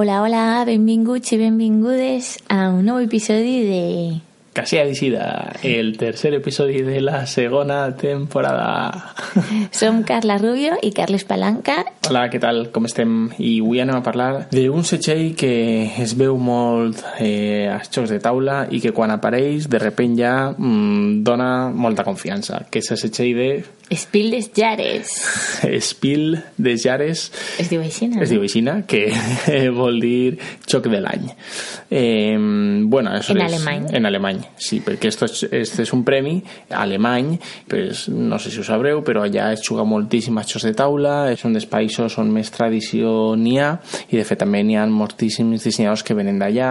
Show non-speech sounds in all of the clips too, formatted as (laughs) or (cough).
Hola, hola, benvinguts i benvingudes a un nou episodi de... Casi Adicida, el tercer episodi de la segona temporada. Som Carla Rubio i Carles Palanca. Hola, què tal? Com estem? I avui anem a parlar d'un setxell que es veu molt eh, als jocs de taula i que quan apareix de repent ja mm, dona molta confiança, que és el setxell de... Espil des Jares. (laughs) Espil des Jares. Es diu així, no? Es diu així, que (laughs) vol dir xoc de l'any. Eh, bueno, això En és, alemany. En alemany, sí, perquè esto és, este és un premi alemany, pues, no sé si ho sabreu, però allà es juga moltíssim a jocs de taula, és un dels països on més tradició n'hi ha, i de fet també n'hi ha moltíssims dissenyadors que venen d'allà,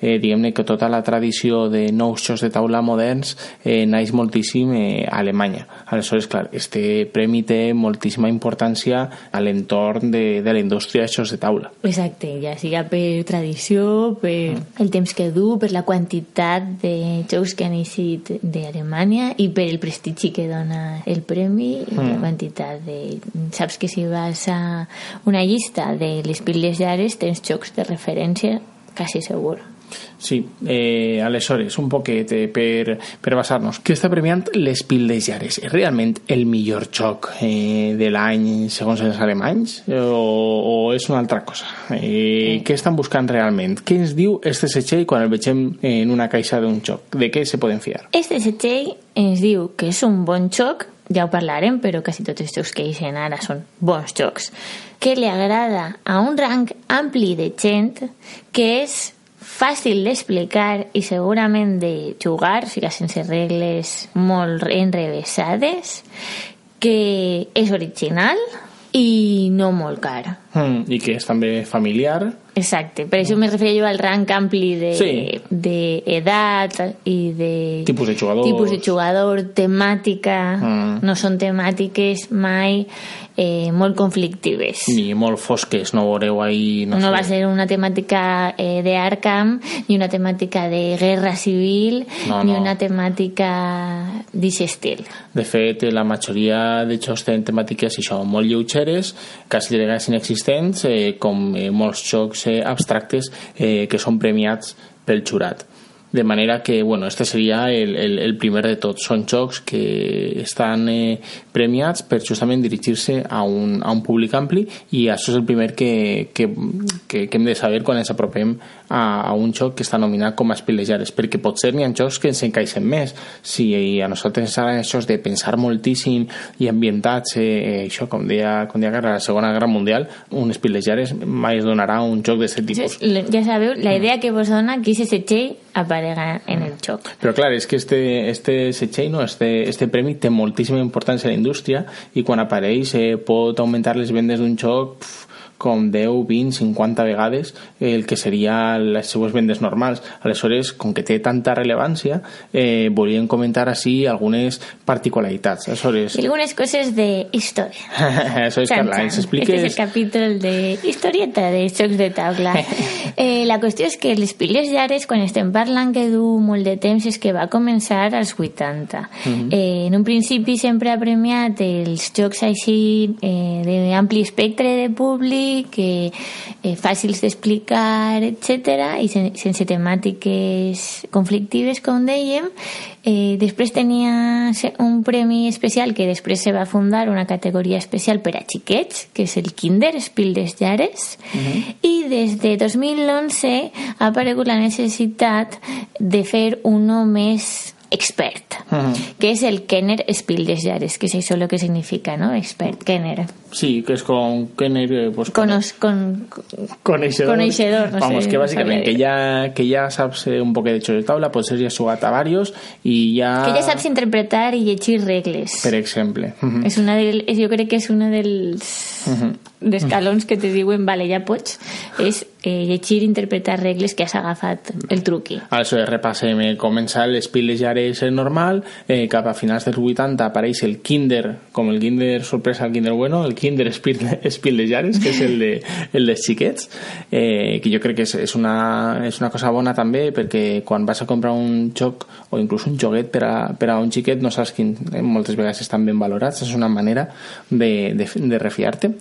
eh, diguem-ne que tota la tradició de nous jocs de taula moderns eh, naix moltíssim eh, a Alemanya. Aleshores, clar, este premi té moltíssima importància a l'entorn de, de la indústria de jocs de taula. Exacte, ja siga per tradició, per el temps que du, per la quantitat de jocs que han eixit d'Alemanya i per el prestigi que dona el premi i la quantitat de... Saps que si vas a una llista de les piles llares tens jocs de referència quasi segur. Sí, eh, aleshores, un poquet eh, per, per basar-nos. Què està premiant les Pildes Llares? És realment el millor xoc eh, de l'any segons els alemanys o, o és una altra cosa? Eh, què estan buscant realment? Què ens diu este setxell quan el vegem en una caixa d'un xoc? De què se poden fiar? Este setxell ens diu que és un bon xoc, ja ho parlarem, però quasi tots els jocs que eixen ara són bons jocs, que li agrada a un rang ampli de gent, que és fàcil d'explicar i segurament de jugar, o sigui, sense regles molt enrevesades, que és original i no molt car. Mm, I que és també familiar. Exacte, per això me referia jo al rang ampli de, Sí. de edat i de Tipus de jugador. tipus de jugador, temàtica, Mm. no són temàtiques mai eh, molt conflictives. Ni molt fosques, no veureu ahí... No, No, sé. va ser una temàtica eh, de Arkham, ni una temàtica de guerra civil, No, ni no. una temàtica d'aquest estil. De fet, la majoria de jocs tenen temàtiques això, molt lleugeres, quasi de vegades inexistents, eh, com eh, molts jocs eh, abstractes eh, que són premiats pel jurat. De manera que, bueno, este seria el, el, el primer de tots. Són jocs que estan eh, premiats per justament dirigir-se a, un, a un públic ampli i això és el primer que, que, que, que hem de saber quan ens apropem a, a un joc que està nominat com a Espilejares, perquè potser n'hi ha jocs que ens encaixen més. Si a nosaltres ens agraden això de pensar moltíssim i ambientats, eh, això, com deia, com deia Carla, la Segona Guerra Mundial, un Espilejares mai es donarà un joc d'aquest tipus. Ja sabeu, la idea que vos dona que aquest setxell aparega en el joc. Però clar, és que este, este setxell, no, este, este premi té moltíssima importància a la indústria i quan apareix eh, pot augmentar les vendes d'un joc pf, com 10, 20, 50 vegades el que seria les seues vendes normals. Aleshores, com que té tanta rellevància, eh, volíem comentar així algunes particularitats. Aleshores, Y algunas cosas de historia. (laughs) això és, Carla, ens expliques... Este és el capítol de historieta de jocs de taula. (laughs) eh, la qüestió és que les piles llares, quan estem parlant que du molt de temps, és que va començar als 80. eh, en un principi sempre ha premiat els jocs així eh, d'ampli espectre de públic, eh, eh, fàcils d'explicar, etc i sen sense temàtiques conflictives, com dèiem. Eh, després tenia un premi especial que després se va fundar una categoria especial per a xiquets, que és el Kinder Spiel des Llares, i des de 2011 ha aparegut la necessitat de fer uno més expert, que és el Kenner Spiel des Llares, que és això el que significa, no? Expert, Kenner. Sí, que es con Kenner, pues con, con, con, coneixedor. coneixedor no Vamos, sé, que básicamente no que ya, que ya sabes eh, un poquet de hecho de tabla, pues ser ya jugat a varios y ya... Que ja saps interpretar i llegir regles. Per exemple. Mhm. És una del, és, jo crec que és una dels d'escalons que te diuen, vale, ja pots, és eh, llegir i interpretar regles que has agafat el truqui. Això és, repassem, eh, comença l'Espil de Jares normal, eh, cap a finals dels 80 apareix el Kinder, com el Kinder sorpresa, el Kinder bueno, el Kinder Espil, Espil de Jares, que és el de, el dels xiquets, eh, que jo crec que és, és, una, és una cosa bona també, perquè quan vas a comprar un joc o inclús un joguet per a, per a un xiquet no saps quin, eh, moltes vegades estan ben valorats, és una manera de, de, de refiar-te.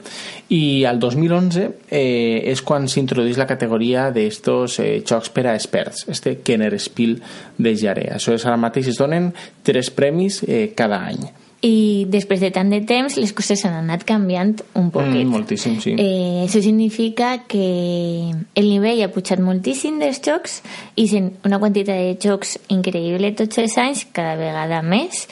I al 2011 eh, és quan s'introdueix la categoria d'estos eh, jocs per a experts, este Kenner Spiel de Jare. Això és ara mateix, es donen tres premis eh, cada any. I després de tant de temps les coses s'han anat canviant un poquet. Mm, moltíssim, sí. Eh, això significa que el nivell ha pujat moltíssim dels jocs i sent una quantitat de jocs increïble tots els anys, cada vegada més,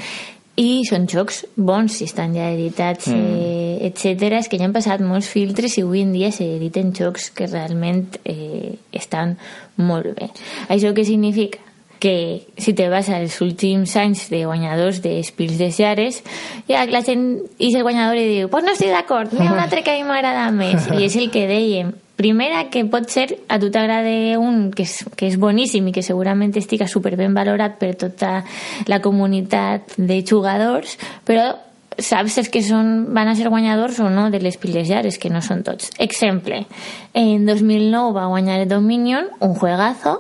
i són jocs bons si estan ja editats mm. eh, etc. és que ja han passat molts filtres i avui en dia s'editen jocs que realment eh, estan molt bé això què significa? que si te vas als últims anys de guanyadors d'Espils de Jares ja la gent i el guanyador i diu pues no estic d'acord, n'hi ha un altre que a mi m'agrada més i és el que dèiem Primera, que pot ser a tu t'agrada un que és, que és boníssim i que segurament estigui superben valorat per tota la comunitat de jugadors, però saps els que són, van a ser guanyadors o no de les pilejares, que no són tots. Exemple, en 2009 va guanyar el Dominion, un juegazo,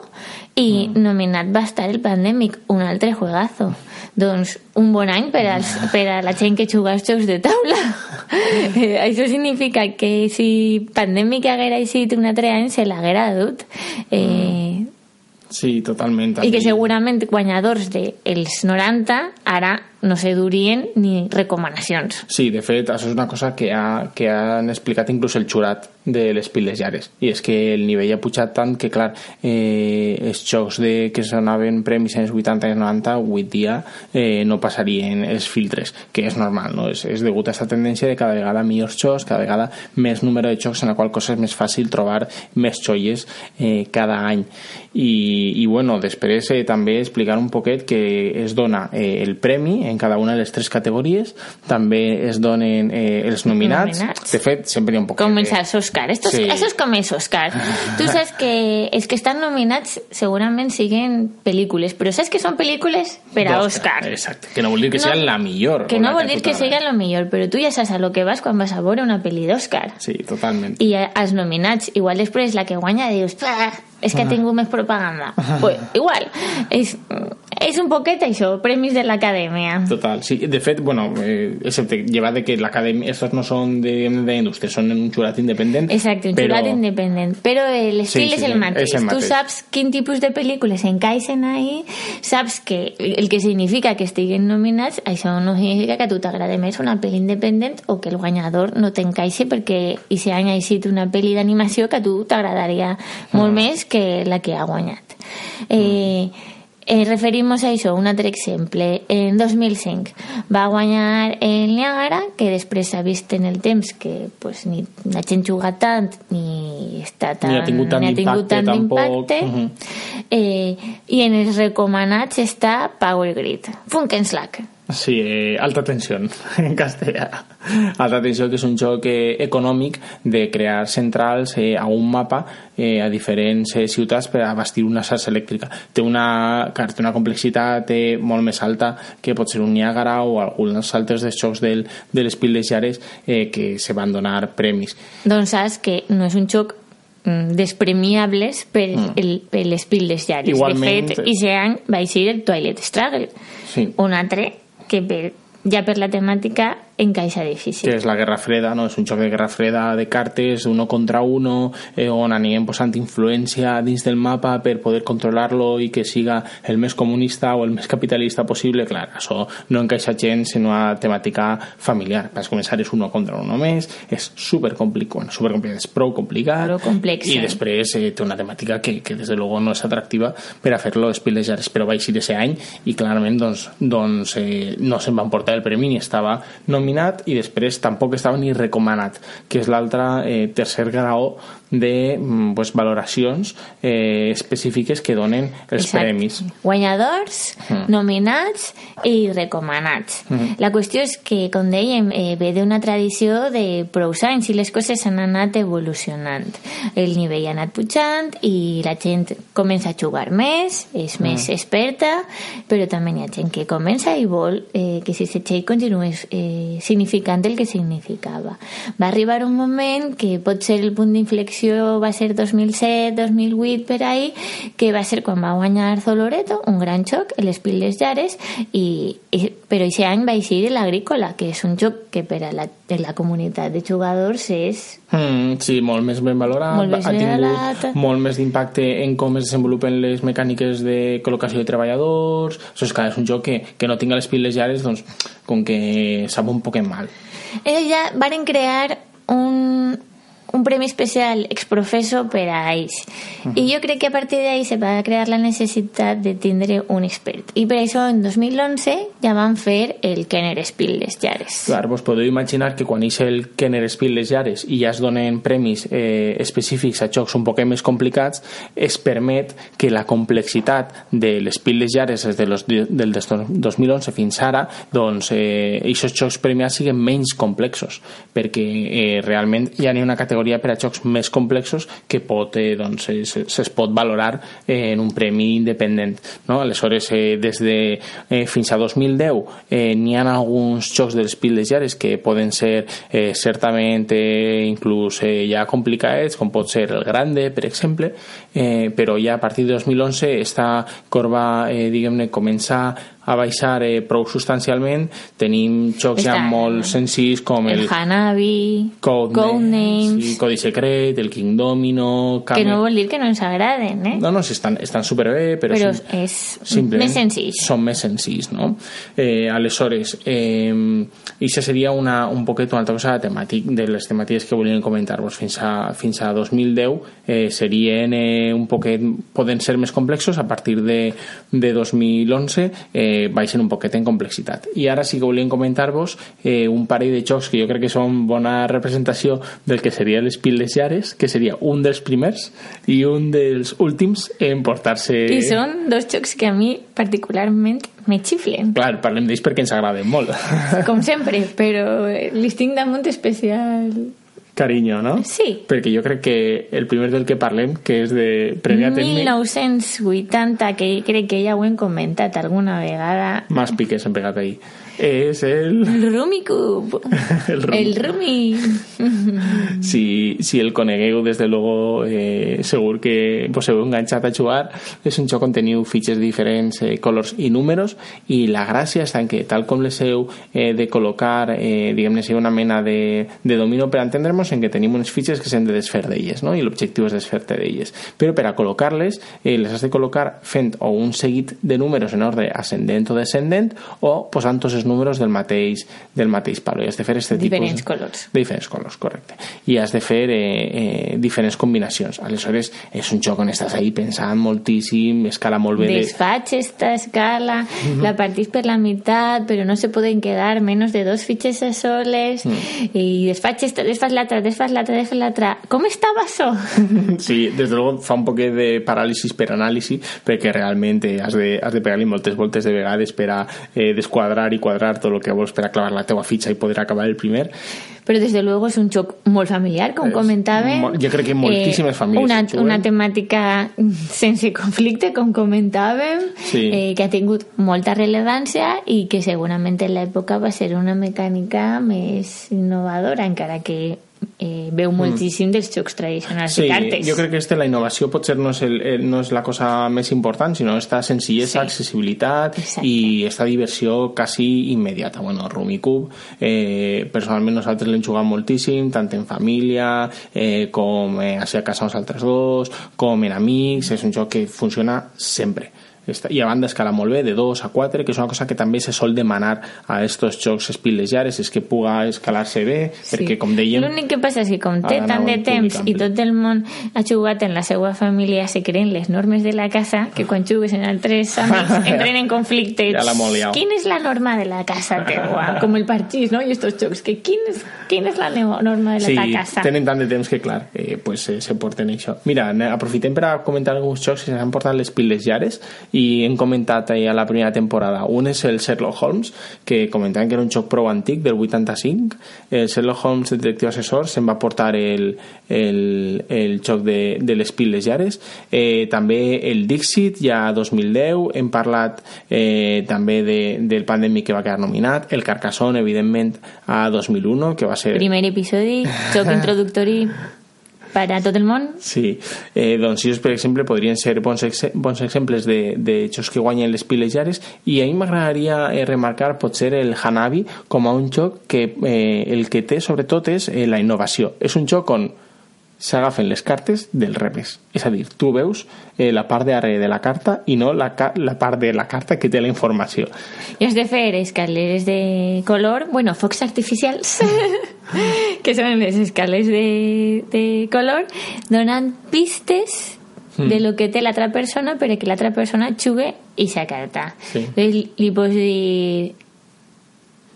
i mm. nominat va estar el Pandemic, un altre juegazo. Doncs un bon any per, als, (laughs) per a la gent que juga als jocs de taula. eh, (laughs) això significa que si Pandemic haguera sigut un altre any se l'haguera dut. Eh, Sí, totalment. I que segurament guanyadors dels 90 ara no se durien ni recomanacions. Sí, de fet, això és una cosa que, ha, que han explicat inclús el xurat de les piles llares. I és que el nivell ha pujat tant que, clar, eh, els jocs de, que s'anaven premis en els 80 i 90 avui dia eh, no passarien els filtres, que és normal, no? És, és degut a aquesta tendència de cada vegada millors jocs, cada vegada més número de jocs en la qual cosa és més fàcil trobar més joies eh, cada any. I, i bueno, després eh, també explicar un poquet que es dona eh, el premi en cada una de les tres categories, també es donen eh, els nominats. Nominats. De fet, sempre hi ha un poquet... Com els de- Oscar. Esto, Sí. es, eso es como es Oscar. Tú sabes que els que estan nominats segurament siguen pel·lícules, però saps que són pel·lícules per a. Oscar. Exacte, que no vol dir que No, sea la millor. Que la no vol dir tu que siga lo millor, però tu ja saps a lo que vas quan vas a veure una pel·li d'Oscar. Sí, totalment. I als nominats, igual després la que guanya dius "Ah, és que ha tingut més propaganda. pues, igual, és, és un poquet això, premis de l'acadèmia. Total, sí. De fet, bueno, eh, excepte llevat de que l'acadèmia, estos no són de, de indústria, són un jurat independent. Exacte, un però... jurat independent. Però l'estil Sí, sí, és el mateix. és el Tu mateix. saps quin tipus de pel·lícules encaixen ahí, saps que el que significa que estiguen nominats, això no significa que a tu t'agrada més una pel·li independent o que el guanyador no t'encaixe perquè i si ha eixit una pel·li d'animació que a tu t'agradaria molt Mm. més que la que ha guanyat. Eh, Eh, referimos a això, un altre exemple. En 2005 va guanyar el Niagara, que després s'ha vist en el temps que pues, ni la gent juga tant ni està tan, Ni ha tingut tant ha d'impacte, d'impacte. Mhm. eh, I en els recomanats està Power Grid. Funkenslack. Sí, eh, alta tensión (laughs) en castellà. Alta tensió que és un joc eh, econòmic de crear centrals eh, a un mapa eh, a diferents eh, ciutats per abastir una xarxa elèctrica. Té una, clar, té una complexitat eh, molt més alta que pot ser un Niagara o alguns altres dels jocs del, de les piles llares eh, que se van donar premis. Doncs saps que no és un joc mm, despremiables per, el, per les piles llares. Igualment- De fet, i any va eixir el Twilight Struggle. Sí. Un altre que per, ja per la temàtica encaixa difícil. que és la Guerra Freda, no? és un joc de Guerra Freda de cartes, uno contra uno, eh, on anirem posant influència dins del mapa per poder controlar-lo i que siga el més comunista o el més capitalista possible. Clar, això no encaixa gens en una temàtica familiar. Per començar, és uno contra uno més, és supercomplicat, bueno, supercomplicat, és prou complicat, Prou complex, i eh? després eh, té una temàtica que, que des de luego no és atractiva per a fer-lo espilejar, però va eixir ese any i clarament doncs, doncs eh, no se'n van portar el premi ni estava nominat nominat i després tampoc estava ni recomanat, que és l'altre eh, tercer grau de mm, pues, valoracions eh, específiques que donen els Exacte. premis. Guanyadors, Mm. nominats i recomanats. Mm. La qüestió és que, com dèiem, eh, ve d'una tradició de prou anys i les coses han anat evolucionant. El nivell ha anat pujant i la gent comença a jugar més, és més experta, però també hi ha gent que comença i vol eh, que si setxell continués eh, significant el que significava. Va arribar un moment que pot ser el punt d'inflexió va ser 2007, 2008 per ahí, que va ser quan va guanyar Zoloreto, un gran xoc, les Piles Llares, i, i, però aquest any va eixir l'Agrícola, que és un joc que per a la, per la comunitat de jugadors és Mm, sí, molt més ben valorat, Molt més ha tingut valorat. molt més d'impacte en com es desenvolupen les mecàniques de col·locació de treballadors, això és clar, és un joc que, que no tinga les piles llares, doncs, com que sap un poc mal. Ella varen crear un, un premi especial exprofeso per a ells. I jo crec que a partir d'ahí se va crear la necessitat de tindre un expert. I per això en 2011 ja van fer el Kenner Spiel les Llares. Clar, vos podeu imaginar que quan és el Kenner Spiel les llares i ja es donen premis eh, específics a jocs un poc més complicats, es permet que la complexitat de les Spiel les llares des de los, del des 2011 fins ara, doncs, eh, aquests jocs premiats siguin menys complexos, perquè eh, realment ja n'hi ha una categoria per a jocs més complexos que pot, eh, doncs, se, se es pot valorar eh, en un premi independent. No? Aleshores, eh, des de eh, fins a 2010 eh, n'hi ha alguns jocs dels Piles Llares que poden ser eh, certament eh, inclús eh, ja complicats, com pot ser el Grande, per exemple, eh, però ja a partir de 2011 esta corba, eh, diguem-ne, comença a baixar eh, prou substancialment. Tenim jocs ja Està- molt senzills com el, El Hanabi, Codenames, Codenames, sí, Codi Secret, el King Domino... que Camel- no vol dir que no ens agraden, eh? no, no, sí, estan, estan superbé, però, però són- és simplement més senzill. són més senzills, no? Eh, aleshores, eh, i això seria una, un poquet una altra cosa temàtic, de les temàtiques que volíem comentar-vos fins a, fins a 2010 eh, serien eh, un poquet poden ser més complexos a partir de, de 2011 eh, baixen un poquet en complexitat i ara sí que volíem comentar-vos eh, un parell de jocs que jo crec que són bona representació del que seria les Llares que seria un dels primers i un dels últims en portar-se I són dos jocs que a mi particularment me xiflen. Clar, parlem d'ells perquè ens agraden molt. Com (laughs) sempre, però li tinc damunt especial... Carinyo, no? Sí. Perquè jo crec que el primer del que parlem, que és de Premià Tècnic, 1980, que crec que ja ho hem comentat alguna vegada, más piques hem pegat ahí. És el... el Rumicube, (laughs) El Rumi. el Rumi. (laughs) Si, si el conegueu, des de luego, eh, segur que vos heu enganxat a jugar. És un joc on teniu fitxes diferents, eh, colors i números, i la gràcia està en que, tal com les heu eh, de col·locar, eh, diguem-ne, sigui una mena de, de domino per entendre'ns, en què tenim unes fitxes que s'han de desfer d'elles, no? i l'objectiu és desfer-te d'elles. Però per a col·locar-les, eh, les has de col·locar fent o un seguit de números en ordre ascendent o descendent, o posant tots els números del mateix, del mateix palo. I has de fer este Diferents tipus... colors. De diferents colors, correcte. I has de fer eh, eh, diferents combinacions. Aleshores, és un joc on estàs ahí pensant moltíssim, escala molt bé de... Desfach esta escala, la partís per la mitad, pero no se pueden quedar menos de dos fiches a soles, y desfach esta, desfach l'altra, desfach l'altra, desfach l'altra. Com estava això? (laughs) Sí, des de luego fa un poquet de paràlisi per anàlisi perquè realment eh, has de, has de pegar-li moltes voltes de vegades per a eh, desquadrar i quadrar tot el que vols per a clavar la teua fitxa i poder acabar el primer Però desde luego és un joc molt familiar, com És comentàvem. jo crec que moltíssimes famílies Una, juguen. una temàtica (laughs) sense conflicte, com comentàvem, Sí. eh, que ha tingut molta rellevància i que segurament en l'època va ser una mecànica més innovadora, encara que eh, veu moltíssim dels jocs tradicionals Mm. Sí, de cartes. jo crec que este, la innovació potser no és, el, el, no és la cosa més important, sinó esta senzillesa, Sí. accessibilitat Exacte. i esta diversió quasi immediata. Bueno, Rumicube, eh, personalment nosaltres l'hem jugat moltíssim, tant en família eh, com eh, a casa nosaltres dos, com en amics, és un joc que funciona sempre i a banda escala molt bé, de 2 a 4, que és una cosa que també se sol demanar a estos jocs espillejares, és que puga escalar-se bé, sí. perquè com dèiem... L'únic que passa és que com té tant de temps i tot el món ha jugat en la seva família se creen les normes de la casa que quan jugues en altres amics (laughs) entren en conflicte. Ja Quina és la norma de la casa teua? Com el parxís, no? I estos jocs, que quin és, quin és la norma de la sí, casa? Tenen tant de temps que, clar, eh, pues, eh, se porten això. Mira, aprofitem per a comentar alguns jocs que s'han portat les piles llares i hem comentat a la primera temporada. Un és el Sherlock Holmes, que comentaven que era un joc prou antic, del 85. El Sherlock Holmes, el detectiu assessor, se'n va portar el, el, el joc de, de les piles llares. Eh, també el Dixit, ja 2010. Hem parlat eh, també de, del Pandemic que va quedar nominat. El Carcassonne, evidentment, a 2001, que va ser... Primer episodi, joc introductori (laughs) per a tot el món? Sí, eh, doncs ells, per exemple, ser bons, ex bons exemples de, de jocs que guanyen les piles llares i a mi m'agradaria eh, remarcar potser el Hanabi com a un joc que eh, el que té sobretot és eh, la innovació. És un joc on s'agafen les cartes del revés. És a dir, tu veus eh, la part darrere de la carta i no la, la part de la carta que té la informació. I has de fer escaleres de color, bueno, focs artificials, (laughs) que són les escales de, de color, donant pistes mm. de lo que té l'altra persona perquè l'altra persona jugue i sa carta. Sí. Entonces, li pots dir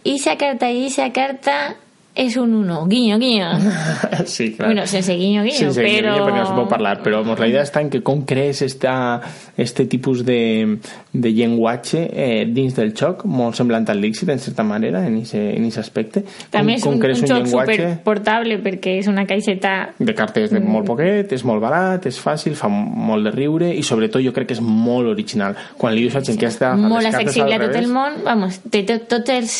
i sa carta i sa carta es un uno, guiño, guiño. (laughs) sí, claro. Bueno, sense guiño, guiño, sense pero... Guiño, però no se pot parlar, però vamos, la idea està en que com crees esta, este tipus de, de llenguatge eh, dins del xoc, molt semblant al Dixit, en certa manera, en aquest aspecte. També com, és un, com un, un xoc llenguatge... superportable perquè és una caixeta... De cartes de molt poquet, és molt barat, és fàcil, fa molt de riure i sobretot jo crec que és molt original. Quan li dius a gent que està... Molt accessible a tot el món, vamos, té tots els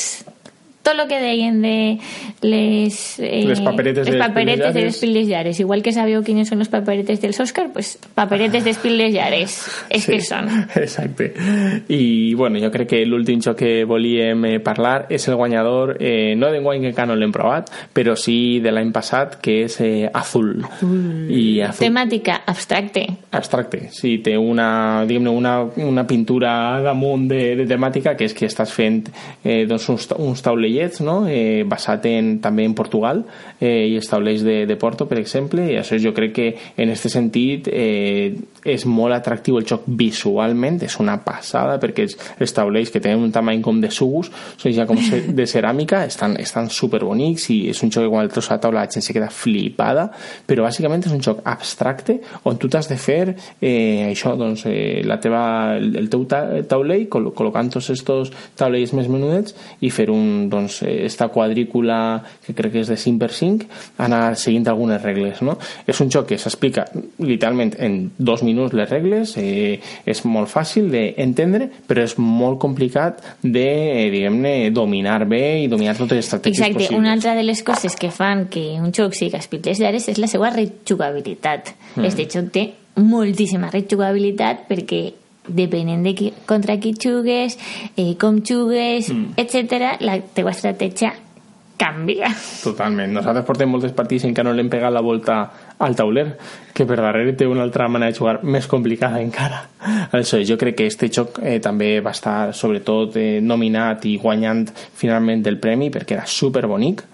tot el que deien de les, eh, les paperetes, les paperetes de les piles llares. Igual que sabeu quines són les paperetes dels Òscar, pues paperetes de piles llares. És sí, que són. (laughs) Exacte. I, bueno, jo crec que l'últim joc que volíem eh, parlar és el guanyador, eh, no d'enguany que encara no l'hem provat, però sí de l'any passat, que és eh, Azul. Azul. I Azul. Temàtica abstracte. Abstracte, sí. Té una, diguem una, una pintura damunt de, de temàtica que és que estàs fent eh, doncs uns, uns taulellets no? eh, basat en, també en Portugal eh, i els taulells de, de Porto per exemple i això jo crec que en aquest sentit eh, és molt atractiu el joc visualment, és una passada perquè taulells que tenen un tamany com de sugus, són ja com de (laughs) ceràmica estan, estan super bonics i és un joc que quan el treus a la taula la gent se queda flipada però bàsicament és un joc abstracte on tu t'has de fer eh, això, doncs, eh, la teva, el, el teu taulell col col·locant tots aquests taulells més menudets i fer un, doncs, esta quadrícula que crec que és de 5x5 anar seguint algunes regles no? és un joc que s'explica literalment en dos minuts les regles eh, és molt fàcil d'entendre però és molt complicat de eh, diguem-ne dominar bé i dominar totes les estratègies Exacte, possibles una altra de les coses que fan que un joc sigui espitlles d'ares és la seva rejugabilitat mm. este joc té moltíssima rejugabilitat perquè depenent de qui, contra qui jugues, eh, com jugues, mm. etc., la teva estratègia canvia. Totalment. Nosaltres portem moltes partits en què no l'hem pegat la volta al tauler, que per darrere té una altra manera de jugar més complicada encara. Aleshores, jo crec que este joc eh, també va estar, sobretot, eh, nominat i guanyant finalment el premi perquè era super bonic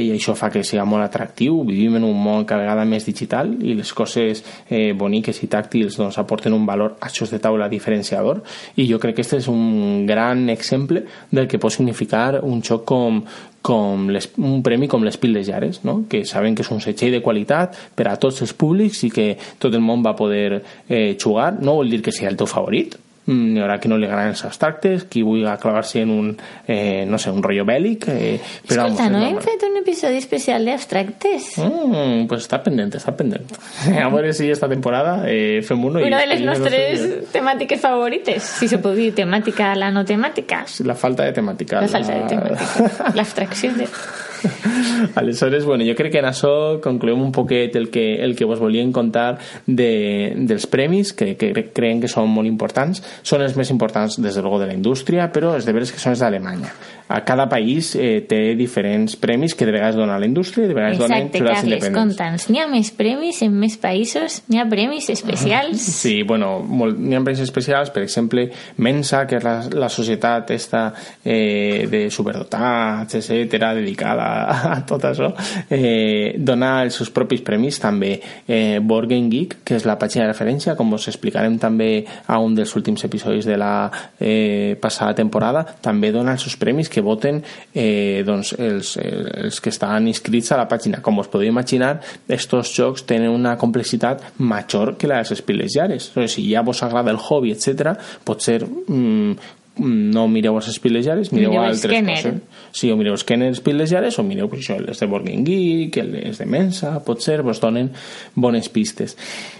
i això fa que sigui molt atractiu. Vivim en un món cada vegada més digital i les coses eh, boniques i tàctils doncs, aporten un valor a xocs de taula diferenciador i jo crec que este és un gran exemple del que pot significar un xoc com, com les, un premi com les piles llares, no? que saben que és un setxell de qualitat per a tots els públics i que tot el món va poder eh, jugar. No vol dir que sigui el teu favorit, Mm, hi haurà qui no li agraden els abstractes, qui vulgui clavar-se en un, eh, no sé, un rotllo bèl·lic. Eh, però, Escolta, no hem fet un episodi especial d'abstractes? Mm, pues està pendent, està pendent. (laughs) A veure si esta temporada eh, fem uno. Una de les nostres nostres temàtiques favorites, si se pot dir temàtica la no temàtica. La falta de temàtica. La, la... falta de temàtica. L'abstracció de... (laughs) (laughs) Aleshores, bueno, jo crec que en això concluem un poquet el que, el que vos volíem contar de, dels premis, que, que creiem que són molt importants. Són els més importants, des de luego, de la indústria, però és de veres que són els d'Alemanya. A cada país eh, té diferents premis que de vegades dona la indústria i de vegades donen Exacte, Carles, independents. conta'ns. N'hi ha més premis en més països? N'hi ha premis especials? (laughs) Sí, bueno, n'hi ha premis especials, per exemple, Mensa, que és la, la societat esta eh, de superdotats, etc dedicada a, (laughs) a tot això, eh, dona els seus propis premis també. Eh, Board Game Geek, que és la pàgina de referència, com us explicarem també a un dels últims episodis de la eh, passada temporada, també dona els seus premis que voten eh, doncs, els, els que estan inscrits a la pàgina. Com us podeu imaginar, estos jocs tenen una complexitat major que la dels Spiles Jares. O sigui, si ja vos agrada el hobby, etc, potser mm, no mireu els Spilejares, mireu Mireu altres Scanner. coses. Sí, o mireu Scanner Spilejares o mireu pues, això, els de Game Geek, els de Mensa, potser vos donen bones pistes.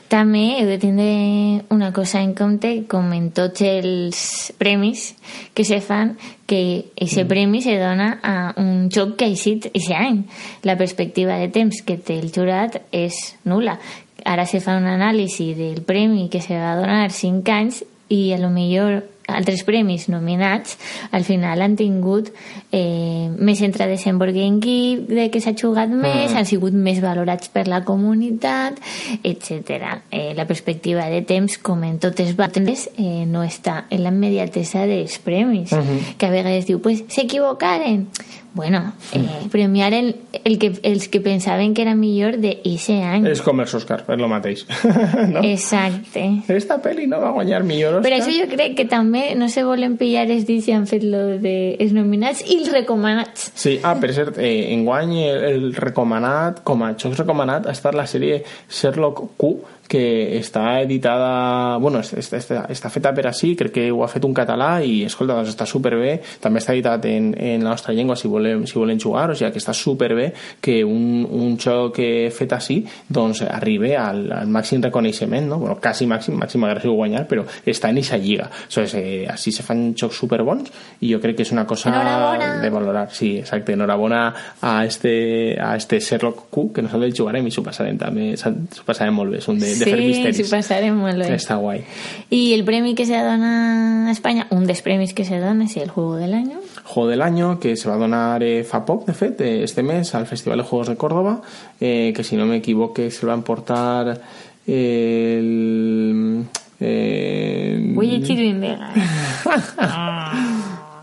També heu de tindre una cosa en compte, com en tots els premis que se fan, que aquest premi se dona a un joc que ha eixit aquest any. La perspectiva de temps que té el jurat és nula. Ara se fa un anàlisi del premi que se va donar 5 anys i a lo millor altres premis nominats al final han tingut eh, més entrades en Board Game Geek de que s'ha jugat més, han sigut més valorats per la comunitat etc. Eh, la perspectiva de temps com en totes batalles eh, no està en la immediatesa dels premis que a vegades diu, pues s'equivocaren bueno, eh, premiar el, el que, els que pensaven que era millor d'eixe any És com els Oscars, és el mateix. (laughs) no? exacte Esta pel·li no va guanyar millor Oscar. per això jo crec que també no se volen pillar els dits i han fet lo de els nominats i els recomanats. Sí, ah, per cert, eh, enguany el, el recomanat, com a jocs recomanat, ha estat la sèrie Sherlock Q, que està editada, bueno, està, està, està feta per així, crec que ho ha fet un català i, escolta, doncs està superbé, també està editat en, en la nostra llengua si volem, si volen jugar, o sigui que està superbé que un, un joc eh, fet així doncs arribi al, al màxim reconeixement, no? bueno, quasi màxim, màxim agressiu guanyar, però està en eixa lliga. O sigui, eh, així se fan jocs superbons i jo crec que és una cosa Enhorabona. de valorar. Sí, exacte, enhorabona a este, a este Sherlock Q, que nosaltres jugarem i s'ho passarem també, s'ho passarem molt bé, és un de, de sí, molt bé. Està guai. Y el premio que se dona a España, un dels premis que se dona és el Juego del Año. Juego del Año, que se va a donar eh, fa poc, de fet, eh, este mes al Festival de Juegos de Córdoba, eh, que si no me equivoque se lo va a importar el... Eh, Voy a echar en Vega.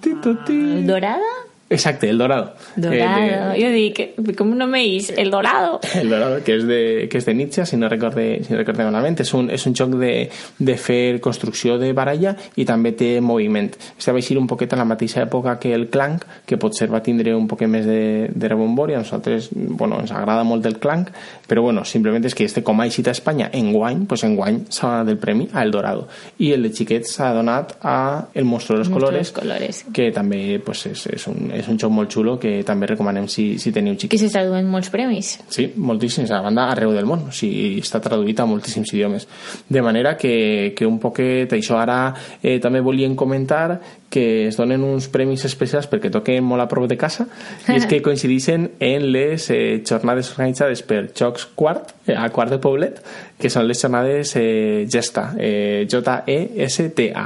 Tito, (laughs) ti. ¿El Dorada? Exacte, el Dorado. Dorado. Eh, de- Yo dije, ¿cómo no me dices? El Dorado. (laughs) El Dorado, que és de, que és de Nietzsche, si no recorde, si no recorde malament. És un, és un joc de, de fer construcció de baralla i també té moviment. Este va eixir un poquet a la mateixa època que el Clank, que potser va tindre un poquet més de, de rebombori. A nosaltres, bueno, ens agrada molt el Clank, però bueno, simplement és que este, com ha eixit a Espanya enguany, pues enguany s'ha donat el premi a El Dorado. I el de xiquets s'ha donat a El Monstruo de los Monstruo de Colores, los Colores. que també pues, és, és, un, és un joc molt xulo que també recomanem si, si teniu xiquets. Que se està duent molts premis. Sí, moltíssims, a banda arreu del món, o sigui, està traduït a moltíssims idiomes. De manera que, que un poquet, això ara eh, també volíem comentar que es donen uns premis especials perquè toquen molt a prop de casa i és que (laughs) coincideixen en les eh, jornades organitzades per Jocs Quart, eh, a Quart de Poblet, que són les jornades eh, Gesta, eh, J-E-S-T-A.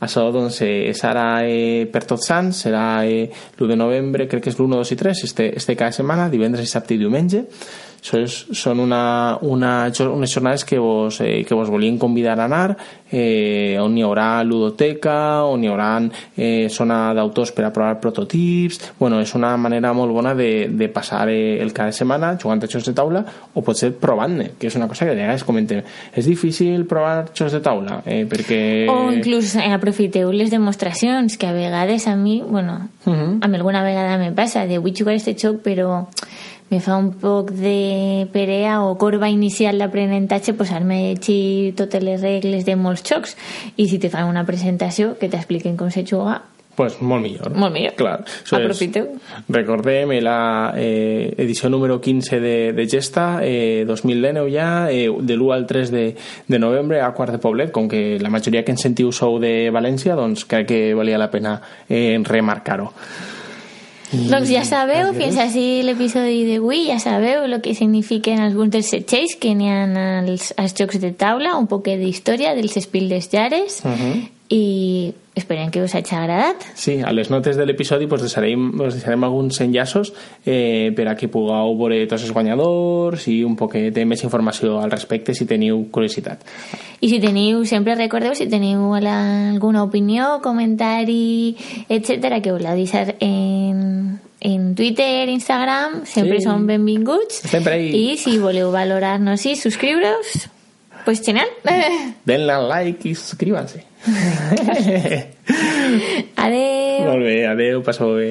Això doncs, eh, serà eh, per tots sants, serà eh, l'1 de novembre, crec que és l'1, 2 i 3, este, este cada setmana, divendres, dissabte i diumenge. Això és, són una, una, unes jornades que vos, eh, que vos volien convidar a anar, eh, on hi haurà ludoteca, on hi haurà eh, zona d'autors per a provar prototips... Bueno, és una manera molt bona de, de passar eh, el cada setmana jugant a jocs de taula o potser provant-ne, que és una cosa que de vegades comentem. És difícil provar jocs de taula, eh, perquè... O inclús eh, aprofiteu les demostracions, que a vegades a mi, bueno, Mhm. a mi alguna vegada me passa, de vull jugar este joc, però me fa un poc de perea o corba inicial d'aprenentatge posar-me a llegir totes les regles de molts jocs i si te fan una presentació que t'expliquen com se juga pues molt millor. Molt millor. Clar. És- Aprofiteu. recordem eh, la eh, edició número 15 de, de Gesta, eh, 2019 ja, eh, de l'1 al 3 de, de novembre a Quart de Poblet, com que la majoria que ens sentiu sou de València, doncs crec que valia la pena eh, remarcar-ho. Doncs ja sabeu, fins així l'episodi d'avui, ja sabeu el que signifiquen alguns dels setxells que n'hi ha als, als jocs de taula, un poc d'història dels espils dels llares, Mhm. I esperem que us hagi agradat. Sí, a les notes de l'episodi pues, deixarem, us deixarem alguns enllaços eh, per a que pugueu veure tots els guanyadors i un poquet de més informació al respecte si teniu curiositat. I si teniu, sempre recordeu, si teniu alguna opinió, comentari, etc que us la deixar en, en Twitter, Instagram, sempre Sí. són benvinguts. Sempre ahí. I si voleu valorar-nos i subscriure-us, pues genial. (laughs) Denle like i subscríbanse. (laughs) Adeu. Molt bé, adeu, passeu bé.